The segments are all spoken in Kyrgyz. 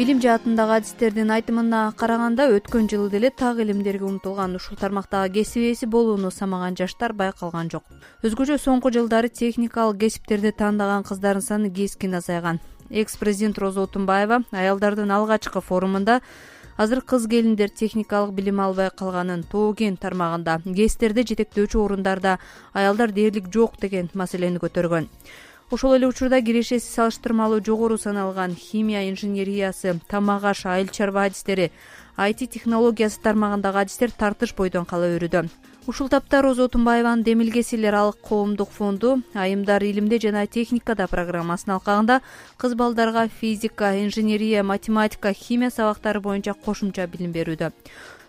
билим жаатындагы адистердин айтымына караганда өткөн жылы деле так илимдерге умтулган ушул тармактагы кесип ээси болууну самаган жаштар байкалган жок. Өзгөчө соңку жылдары техникалык кесиптерди тандаган кыздардын саны кескин азайган. Экс президент роза отунбаева аялдардын алгачкы форумунда азыр кыз келиндер техникалык билим албай калганын тоо кен тармагында гэстерде жетектөөчү орундарда аялдар дээрлик жок деген маселени көтөргөн ошол эле учурда кирешеси салыштырмалуу жогору саналган химия инженериясы тамак аш айыл чарба адистери айти технологиясы тармагындагы адистер тартыш бойдон кала берүүдө. Ушул тапта роза отунбаеванын демилгеси эл аралык коомдук фонду айымдар илимде жана техникада программасынын алкагында кыз балдарга физика инженерия математика химия сабактары боюнча кошумча билим берүүдө.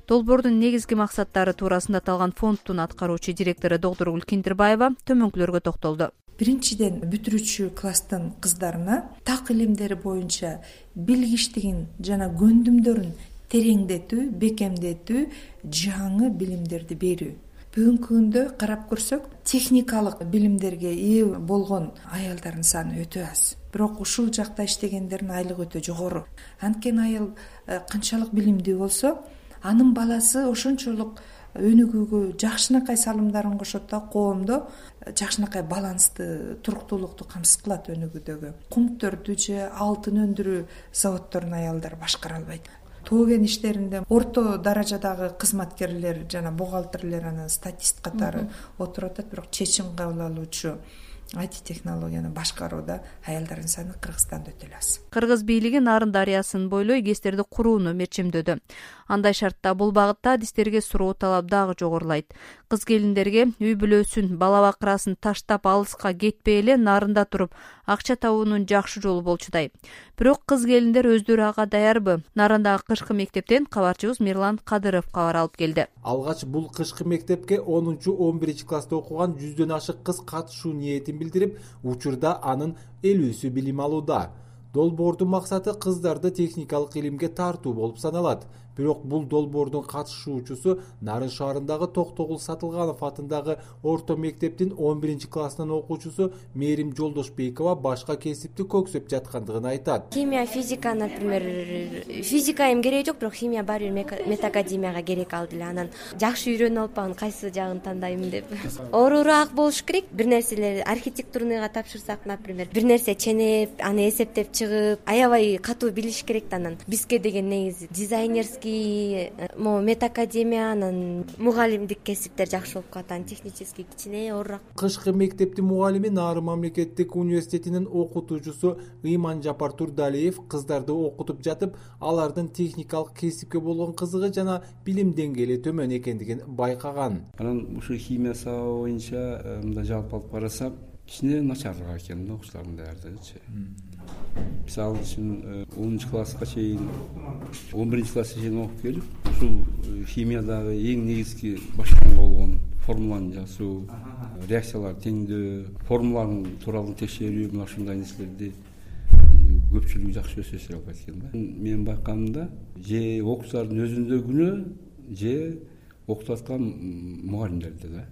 Долбоордун негизги максаттары туурасында аталган фонддун аткаруучу директору доктур киндирбаева төмөнкүлөргө токтолду биринчиден бүтүрүүчү класстын кыздарына так илимдери боюнча билгичтигин жана көндүмдөрүн тереңдетүү бекемдетүү жаңы билимдерди берүү. Бүгүнкү күндө карап көрсөк техникалык билимдерге ээ болгон аялдардын саны өтө аз. Бирок ушул жакта иштегендердин айлыгы өтө жогору. Анткени айыл э, канчалык билимдүү болсо анын баласы ошончолук өнүгүүгө жакшынакай салымдарын кошот да коомдо жакшынакай балансты туруктуулукту камсыз кылат өнүгүүдөгү. Кумтөрдү же алтын өндүрүү заводдорун аялдар башкара албайт тоо кен иштеринде орто даражадагы кызматкерлер жана бухгалтерлер анан статист катары отуруп атат бирок чечим кабыл алуучу айти технологияны башкарууда аялдардын саны кыргызстанда өтө эле аз. Кыргыз бийлиги нарын дарыясын бойлой гэстерди курууну мерчимдөдү андай шартта бул багытта адистерге суроо талап дагы жогорулайт. Кыз келиндерге үй бүлөсүн бала бакырасын таштап алыска кетпей эле нарында туруп акча табуунун жакшы жолу болчудай. Бирок кыз келиндер өздөрү ага даярбы? Нарындагы кышкы мектептен кабарчыбыз мирлан кадыров кабар алып келди алгач бул кышкы мектепке онунчу он биринчи класста окуган жүздөн ашык кыз катышуу ниетин билдирип учурда анын элүүсү билим алууда. Долбоордун максаты кыздарды техникалык илимге тартуу болуп саналат бирок бул долбоордун катышуучусу нарын шаарындагы токтогул сатылганов атындагы орто мектептин он биринчи классынын окуучусу мээрим жолдошбекова башка кесипти көксөп жаткандыгын айтат. Химия физика например физика эми кереги жок бирок химия баары бир мед академияга керек ал деле анан. Жакшы үйрөнүп алып кайсы жагын тандайм деп. Оорураак болуш керек. Бир нерселерди архитектурныйга тапшырсак например бир нерсе ченеп аны эсептеп чыгып аябай катуу билиш керек да анан. Бизге деген негизи дизайнерский могу мед академия анан мугалимдик кесиптер жакшы болуп калат анан технический кичине оорураак кышкы мектептин мугалими нарын мамлекеттик университетинин окутуучусу ыйманжапар турдалиев кыздарды окутуп жатып алардын техникалык кесипке болгон кызыгы жана билим деңгээли төмөн экендигин байкаган. Анан ушул химия сабагы боюнча э, мындай жалпы алып карасак кичине начарыраак экен да окуучулардын даярдыгычы мисалы үчүн э, онунчу класска чейин он биринчи класска чейин окуп келип ушул э, химиядагы эң негизги баштангы болгон формуланы жазуу реакцияларды теңдөө формуланын тууралыгын текшерүү мына ушундай нерселерди көпчүлүгү жакшы өздөштүрө албайт экен да менин байкагымда же окуучулардын өзүндө күнөө же окутуп аткан мугалимдерде да?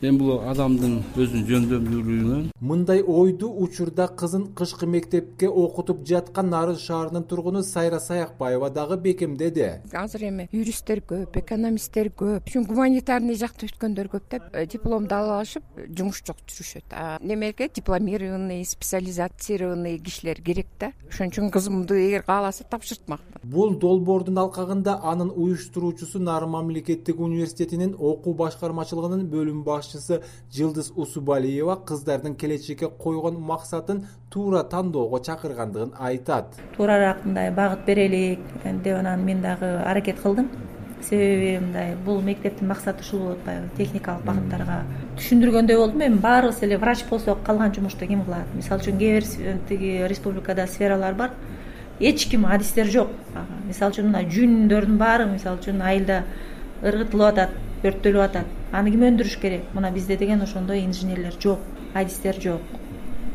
Эми бул адамдын өзүнүн жөндөмдүүлүгүнөн мындай ойду учурда кызын кышкы мектепке окутуп жаткан нарын шаарынын тургуну сайра саякбаева дагы бекемдеди. Азыр эми юристтер көп экономисттер көп. Гуманитарный жакты бүткөндөр көп да э, дипломду алып алышып жумуш жок жүрүшөт немеге дипломированный специализацированный кишилер керек да. Ошон үчүн кызымды эгер кааласа тапшыртмакмын бул долбоордун алкагында анын уюштуруучусу нарын мамлекеттик университетинин окуу башкармачылыгынын бөлүм башчысы жылдыз усубалиева кыздардын келечекке койгон максатын туура тандоого чакыргандыгын айтат. Туурараак мындай багыт берелик деп анан мен дагы аракет кылдым. Себеби мындай бул мектептин максаты ушул болуп атпайбы техникалык багыттарга. Түшүндүргөндөй болдум. Эми баарыбыз эле врач болсок калган жумушту ким кылат? Мисалы үчүн кээ бир тиги республикада сфералар бар. Эч ким адистер жок. Мисалы үчүн мына жүүндөрдүн баары мисалы үчүн айылда ыргытылып атат өрттөлүп атат. Аны ким өндүрүш керек? Мына бизде деген ошондой инженерлер жок адистер жок.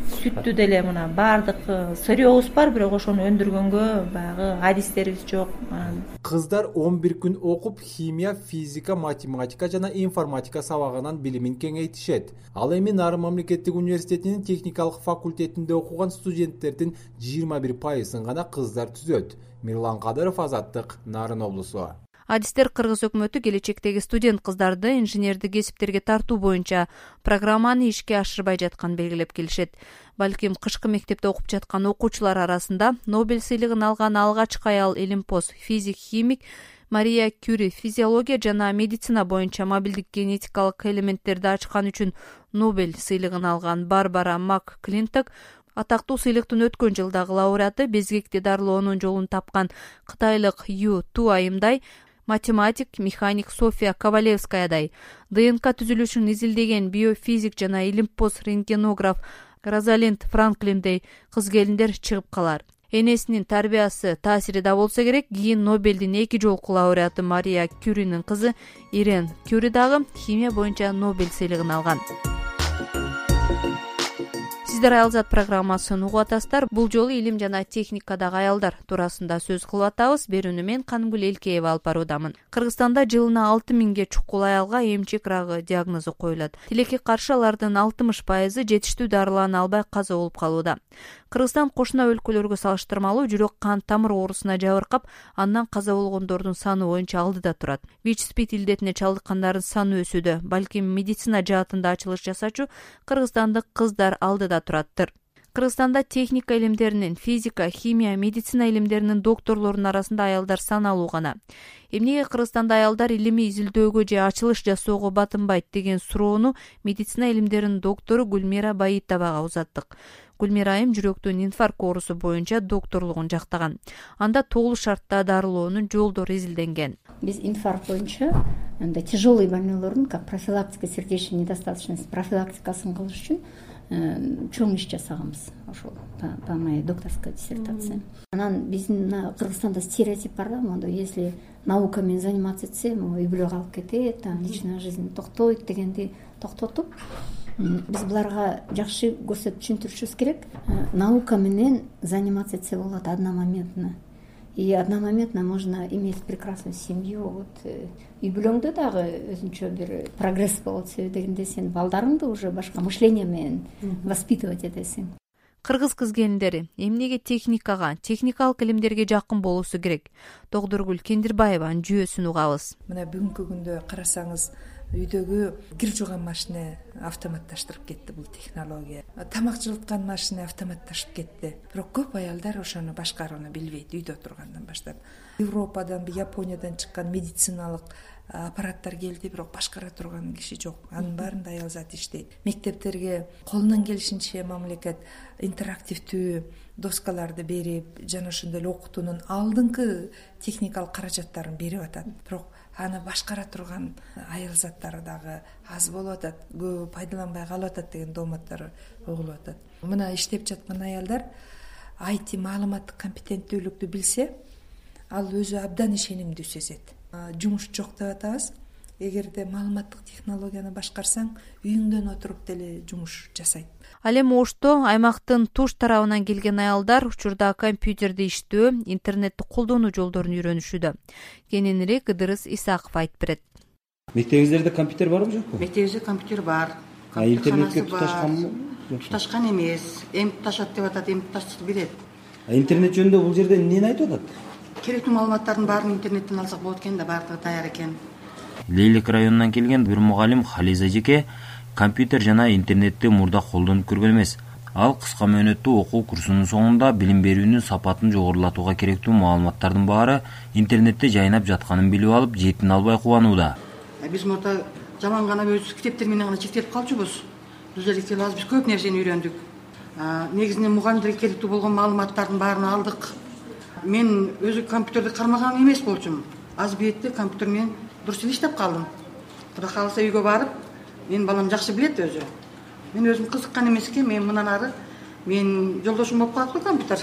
Сүттү деле мына баардык э, сырьебуз бар бирок ошону өндүргөнгө баягы адистерибиз жок. Кыздар он бир күн окуп химия физика математика жана информатика сабагынан билимин кеңейтишет. Ал эми нарын мамлекеттик университетинин техникалык факультетинде окуган студенттердин жыйырма бир пайызын гана кыздар түзөт. Мирлан кадыров азаттык нарын облусу адистер кыргыз өкмөтү келечектеги студент кыздарды инженердик кесиптерге тартуу боюнча программаны ишке ашырбай жатканын белгилеп келишет. Балким кышкы мектепте окуп жаткан окуучулар арасында нобель сыйлыгын алган алгачкы аял илимпоз физик химик мария кюри физиология жана медицина боюнча мобилдик генетикалык элементтерди ачкан үчүн нобель сыйлыгын алган барбара мак клинток атактуу сыйлыктын өткөн жылдагы лауреаты безгекти дарылоонун жолун тапкан кытайлык ю ту айымдай математик механик софия ковалевскаядай. Днк түзүлүшүн изилдеген биофизик жана илимпоз рентгенограф розалинд франклиндей кыз келиндер чыгып калар. Энесинин тарбиясы таасири да болсо керек. Кийин нобелдин эки жолку лауреаты мария кюринин кызы ирен кюри дагы химия боюнча нобель сыйлыгын алган сиздер аялзат программасын угуп атасыздар бул жолу илим жана техникадагы аялдар туурасында сөз кылып атабыз. Берүүнү мен канымгүл элкеева алып баруудамын. Кыргызстанда жылына алты миңге чукул аялга эмчек рагы диагнозу коюлат. Тилекке каршы алардын алтымыш пайызы жетиштүү дарылана албай каза болуп калууда кыргызстан кошуна өлкөлөргө салыштырмалуу жүрөк кан тамыр оорусуна жабыркап андан каза болгондордун саны боюнча алдыда турат. Вич спид илдетине чалдыккандардын саны өсүүдө балким медицина жаатында ачылыш жасачу кыргызстандык кыздар алдыда тураттыр. Кыргызстанда техника илимдеринин физика химия медицина илимдеринин докторлорунун арасында аялдар саналуу гана. Эмнеге кыргызстанда аялдар илимий изилдөөгө же ачылыш жасоого батынбайт деген суроону медицина илимдеринин доктору гүлмира баитовага узаттык гүлмира айым жүрөктүн инфаркт оорусу боюнча докторлугун жактаган. Анда тогуз шартта дарылоонун жолдору изилденген. Биз инфаркт боюнча мындай тяжелый больнойлордун как профилактика сердечной недостаточности профилактикасын кылыш үчүн Э, чоң иш жасаганбыз ошол по моей докторской диссертации анан биздин мына кыргызстанда стереотип бар да моундай если наука менен заниматься этсе могу үй бүлө калып кетет там личная жизнь токтойт дегенди токтотуп биз буларга жакшы көрсөтүп түшүндүрүшүбүз керек. Э, наука менен заниматься этсе болот одномоментно. И одномоментно можно иметь прекрасную семью. Вот э, үй бүлөңдө дагы өзүнчө бир прогресс болот себеби дегенде сен балдарыңды уже башка мышление менен воспитывать этесиң. Кыргыз кыз келиндери эмнеге техникага техникалык илимдерге жакын болуусу керек? Тогдургүл кендирбаеванын жүйөсүн угабыз. Мына бүгүнкү күндө карасаңыз үйдөгү кир жууган машина автоматташтырып кетти бул технология. Тамак жылыткан машина автоматташып кетти. Бирок көп аялдар ошону башкарууну билбейт үйдө отургандан баштап. Европадан япониядан чыккан медициналык аппараттар келди бирок башкара турган киши жок. Анын баарында аял заты иштейт. Мектептерге колунан келишинче мамлекет интерактивдүү доскаларды берип жана ошондой эле окутуунун алдыңкы техникалык каражаттарын берип атат. Бирок аны башкара турган аял заттары дагы аз болуп атат көбү пайдаланбай калып атат деген дооматтар угулуп атат. Мына иштеп жаткан аялдар айти маалыматтык компетенттүүлүктү билсе ал өзү абдан ишенимдүү сезет. Жумуш жок деп атабыз эгерде маалыматтык технологияны башкарсаң үйүңдөн отуруп деле жумуш жасайт. Ал эми ошто аймактын туш тарабынан келген аялдар учурда компьютерди иштөө интернетти колдонуу жолдорун үйрөнүшүүдө. Кененирээк ыдырыс исаков айтып берет. Мектебиңиздерде компьютер барбы жокпу мектебибизде компьютер бар. А интернетке туташканбы туташкан эмес. Эми туташат деп атат эми туташтықты билет интернет жөнүндө бул жерде эмнени айтып атат? Керектүү маалыматтардын баарын интернеттен алсак болот экен да баардыгы даяр экен лейлек районунан келген бир мугалим хализа эжеке компьютер жана интернетти мурда колдонуп көргөн эмес. Ал кыска мөөнөттүү окуу курсунун соңунда билим берүүнүн сапатын жогорулатууга керектүү маалыматтардын баары интернетте жайнап жатканын билип алып жетине албай кубанууда. Биз мурда жаман гана өзүбүз китептер менен гана чектелип калчубуз. Алып биз көп нерсени үйрөндүк. Негизинен мугалимдерге керектүү болгон маалыматтардын баарын алдык. Мен өзү компьютерди кармаган эмес болчумун. Аз бетте компьютер менен дурус эле иштеп калдым. Кудай кааласа үйгө барып менин балам жакшы билет өзү. Мен өзүм кызыккан эмеске мен мындан ары менин жолдошум болуп калат го компьютер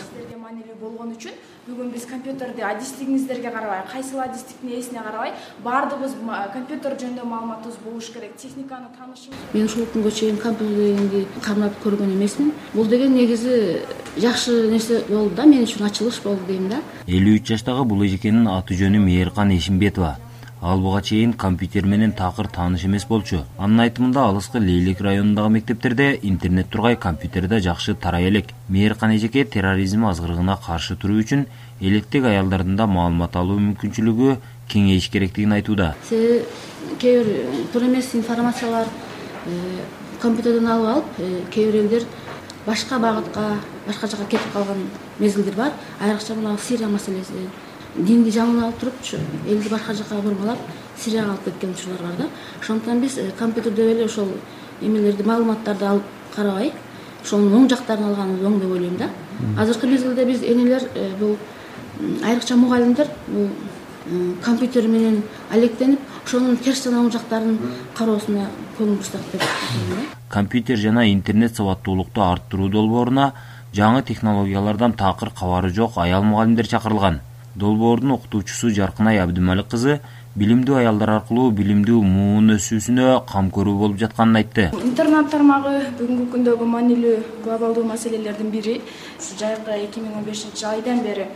болгон үчүн бүгүн биз компьютерди адистигиңиздерге карабай кайсыл адистиктин ээсине карабай баардыгыбыз компьютер жөнүндө маалыматыбыз болуш керек техниканы таанышыбыз мен ушул күнгө чейин компьютериңди кармап көргөн эмесмин. Бул деген негизи жакшы нерсе болду да мен үчүн ачылыш болду дейм да. Элүү үч жаштагы бул эжекенин аты жөнү мээркан эшимбетова ал буга чейин компьютер менен такыр тааныш эмес болчу. Анын айтымында алыскы лейлек районундагы мектептерде интернет тургай компьютер да жакшы тарай элек. Мээркан эжеке терроризм азгырыгына каршы туруу үчүн электек аялдардын да маалымат алуу мүмкүнчүлүгү кеңейиш керектигин айтууда. Себеби кээ бир туура эмес информациялар э, компьютерден алып алып э, кээ бир элдер башка багытка башка жака кетип калган мезгилдер бар. Айрыкча мына сирия маселеси динди жаман алып турупчу элди башка жака бурмалап сирияга алып кеткен учурлар бар да. Ошондуктан биз э, компьютерден эле ошол эмелерди маалыматтарды алып карабай ошонун оң жактарын алганыбыз оң деп ойлойм да. Азыркы мезгилде биз энелер э, бул айрыкча мугалимдер бул э, компьютер менен алектенип ошонун терс жана оң жактарын кароосуна көңүл бурсак деп компьютер жана интернет сабаттуулукту арттыруу долбооруна жаңы технологиялардан такыр кабары жок аял мугалимдер чакырылган долбоордун окутуучусу жаркынай абдымалик кызы билимдүү аялдар аркылуу билимдүү муун өсүүсүнө кам көрүү болуп жатканын айтты. Интернет тармагы бүгүнкү күндөгү маанилүү глобалдуу маселелердин бири жайкы эки миң он бешинчи айдан бери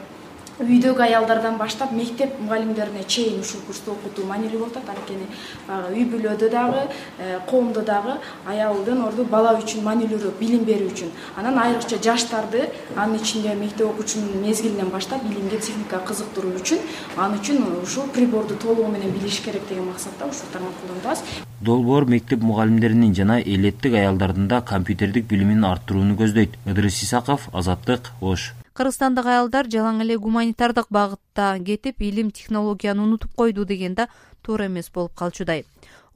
үйдөгү аялдардан баштап мектеп мугалимдерине чейин ушул курсту окутуу маанилүү болуп атат анткени баягы үй бүлөдө дагы э, коомдо дагы аялдын орду бала үчүн маанилүүрөөк билим берүү үчүн. Анан айрыкча жаштарды анын ичинде мектеп окуучунун мезгилинен баштап билимге техникага кызыктыруу үчүн ал үчүн ушул приборду толугу менен билиш керек деген максатта ушул тармак колдонуп атабыз долбоор мектеп мугалимдеринин жана элеттик аялдардын да компьютердик билимин арттырууну көздөйт. Ыдырыс исаков азаттык ош кыргызстандык аялдар жалаң эле гуманитардык кетип илим технологияны унутуп койду деген да туура эмес болуп калчудай.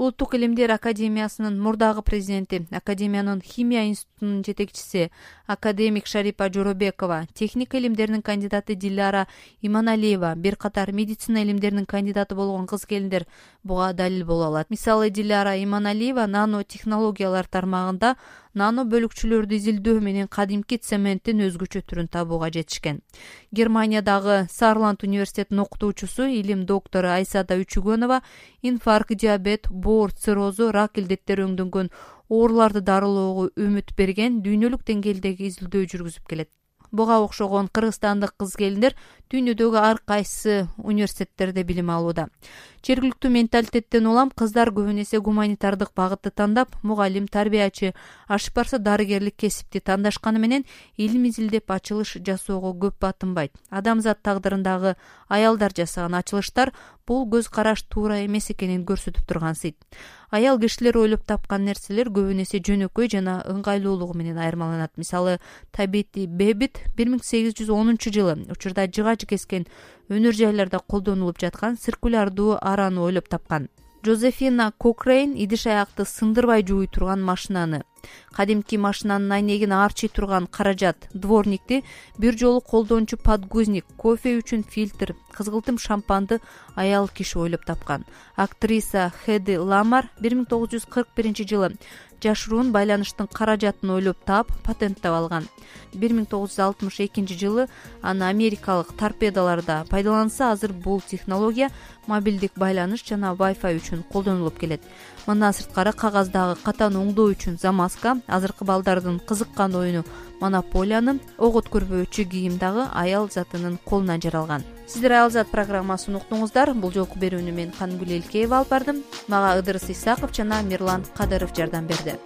Улуттук илимдер академиясынын мурдагы президенти академиянын химия институтунун жетекчиси академик шарипа жоробекова техника илимдеринин кандидаты диляра иманалиева бир катар медицина илимдеринин кандидаты болгон кыз келиндер буга далил боло алат. Мисалы диляра иманалиева нано технологиялар тармагында нано бөлүкчөлөрдү изилдөө менен кадимки цементтин өзгөчө түрүн табууга жетишкен. Германиядагы сарланд университетинин окутуучусу илим доктору айсада үчүгөнова инфаркт диабет боор циррозу рак илдеттери өңдөнгөн ооруларды дарылоого үмүт берген дүйнөлүк деңгээлдеги изилдөө жүргүзүп келет. Буга окшогон кыргызстандык кыз келиндер дүйнөдөгү ар кайсы университеттерде билим алууда. Жергиликтүү менталитеттен улам кыздар көбүн эсе гуманитардык багытты тандап мугалим тарбиячы ашып барса дарыгерлик кесипти тандашканы менен илим изилдеп ачылыш жасоого көп батынбайт. Адамзат тагдырындагы аялдар жасаган ачылыштар бул көз караш туура эмес экенин көрсөтүп турган сыйт. Аял кишилер ойлоп тапкан нерселер көбүн эсе жөнөкөй жана ыңгайлуулугу менен айырмаланат. Мисалы табити бебит бир миң сегиз жүз онунчу жылы учурда жыгач кескен өнөр жайларда колдонулуп жаткан циркулярдуу араны ойлоп тапкан. Жозефина кокрейн идиш аякты сындырбай жууй турган машинаны кадимки машинанын айнегин аарчый турган каражат дворникти бир жолу колдончу подгузник кофе үчүн фильтр кызгылтым шампанды аял киши ойлоп тапкан. Актриса хеди ламар бир миң тогуз жүз кырк биринчи жылы жашыруун байланыштын каражатын ойлоп таап патенттеп алган. бир миң тогуз жүз алтымыш экинчи жылы аны америкалык торпедолордо пайдаланса азыр бул технология мобилдик байланыш жана вайфай үчүн колдонулуп келет мындан сырткары кагаздагы катаны оңдоо үчүн замазка азыркы балдардын кызыккан оюну монополиянын ого өткөрбөөчү кийим дагы аял затынын колунан жаралган. Сиздер аял зат программасын уктуңуздар. Бул жолку берүүнү мен каныгүл элкеева алып бардым. Мага ыдырыс исаков жана мирлан кадыров жардам берди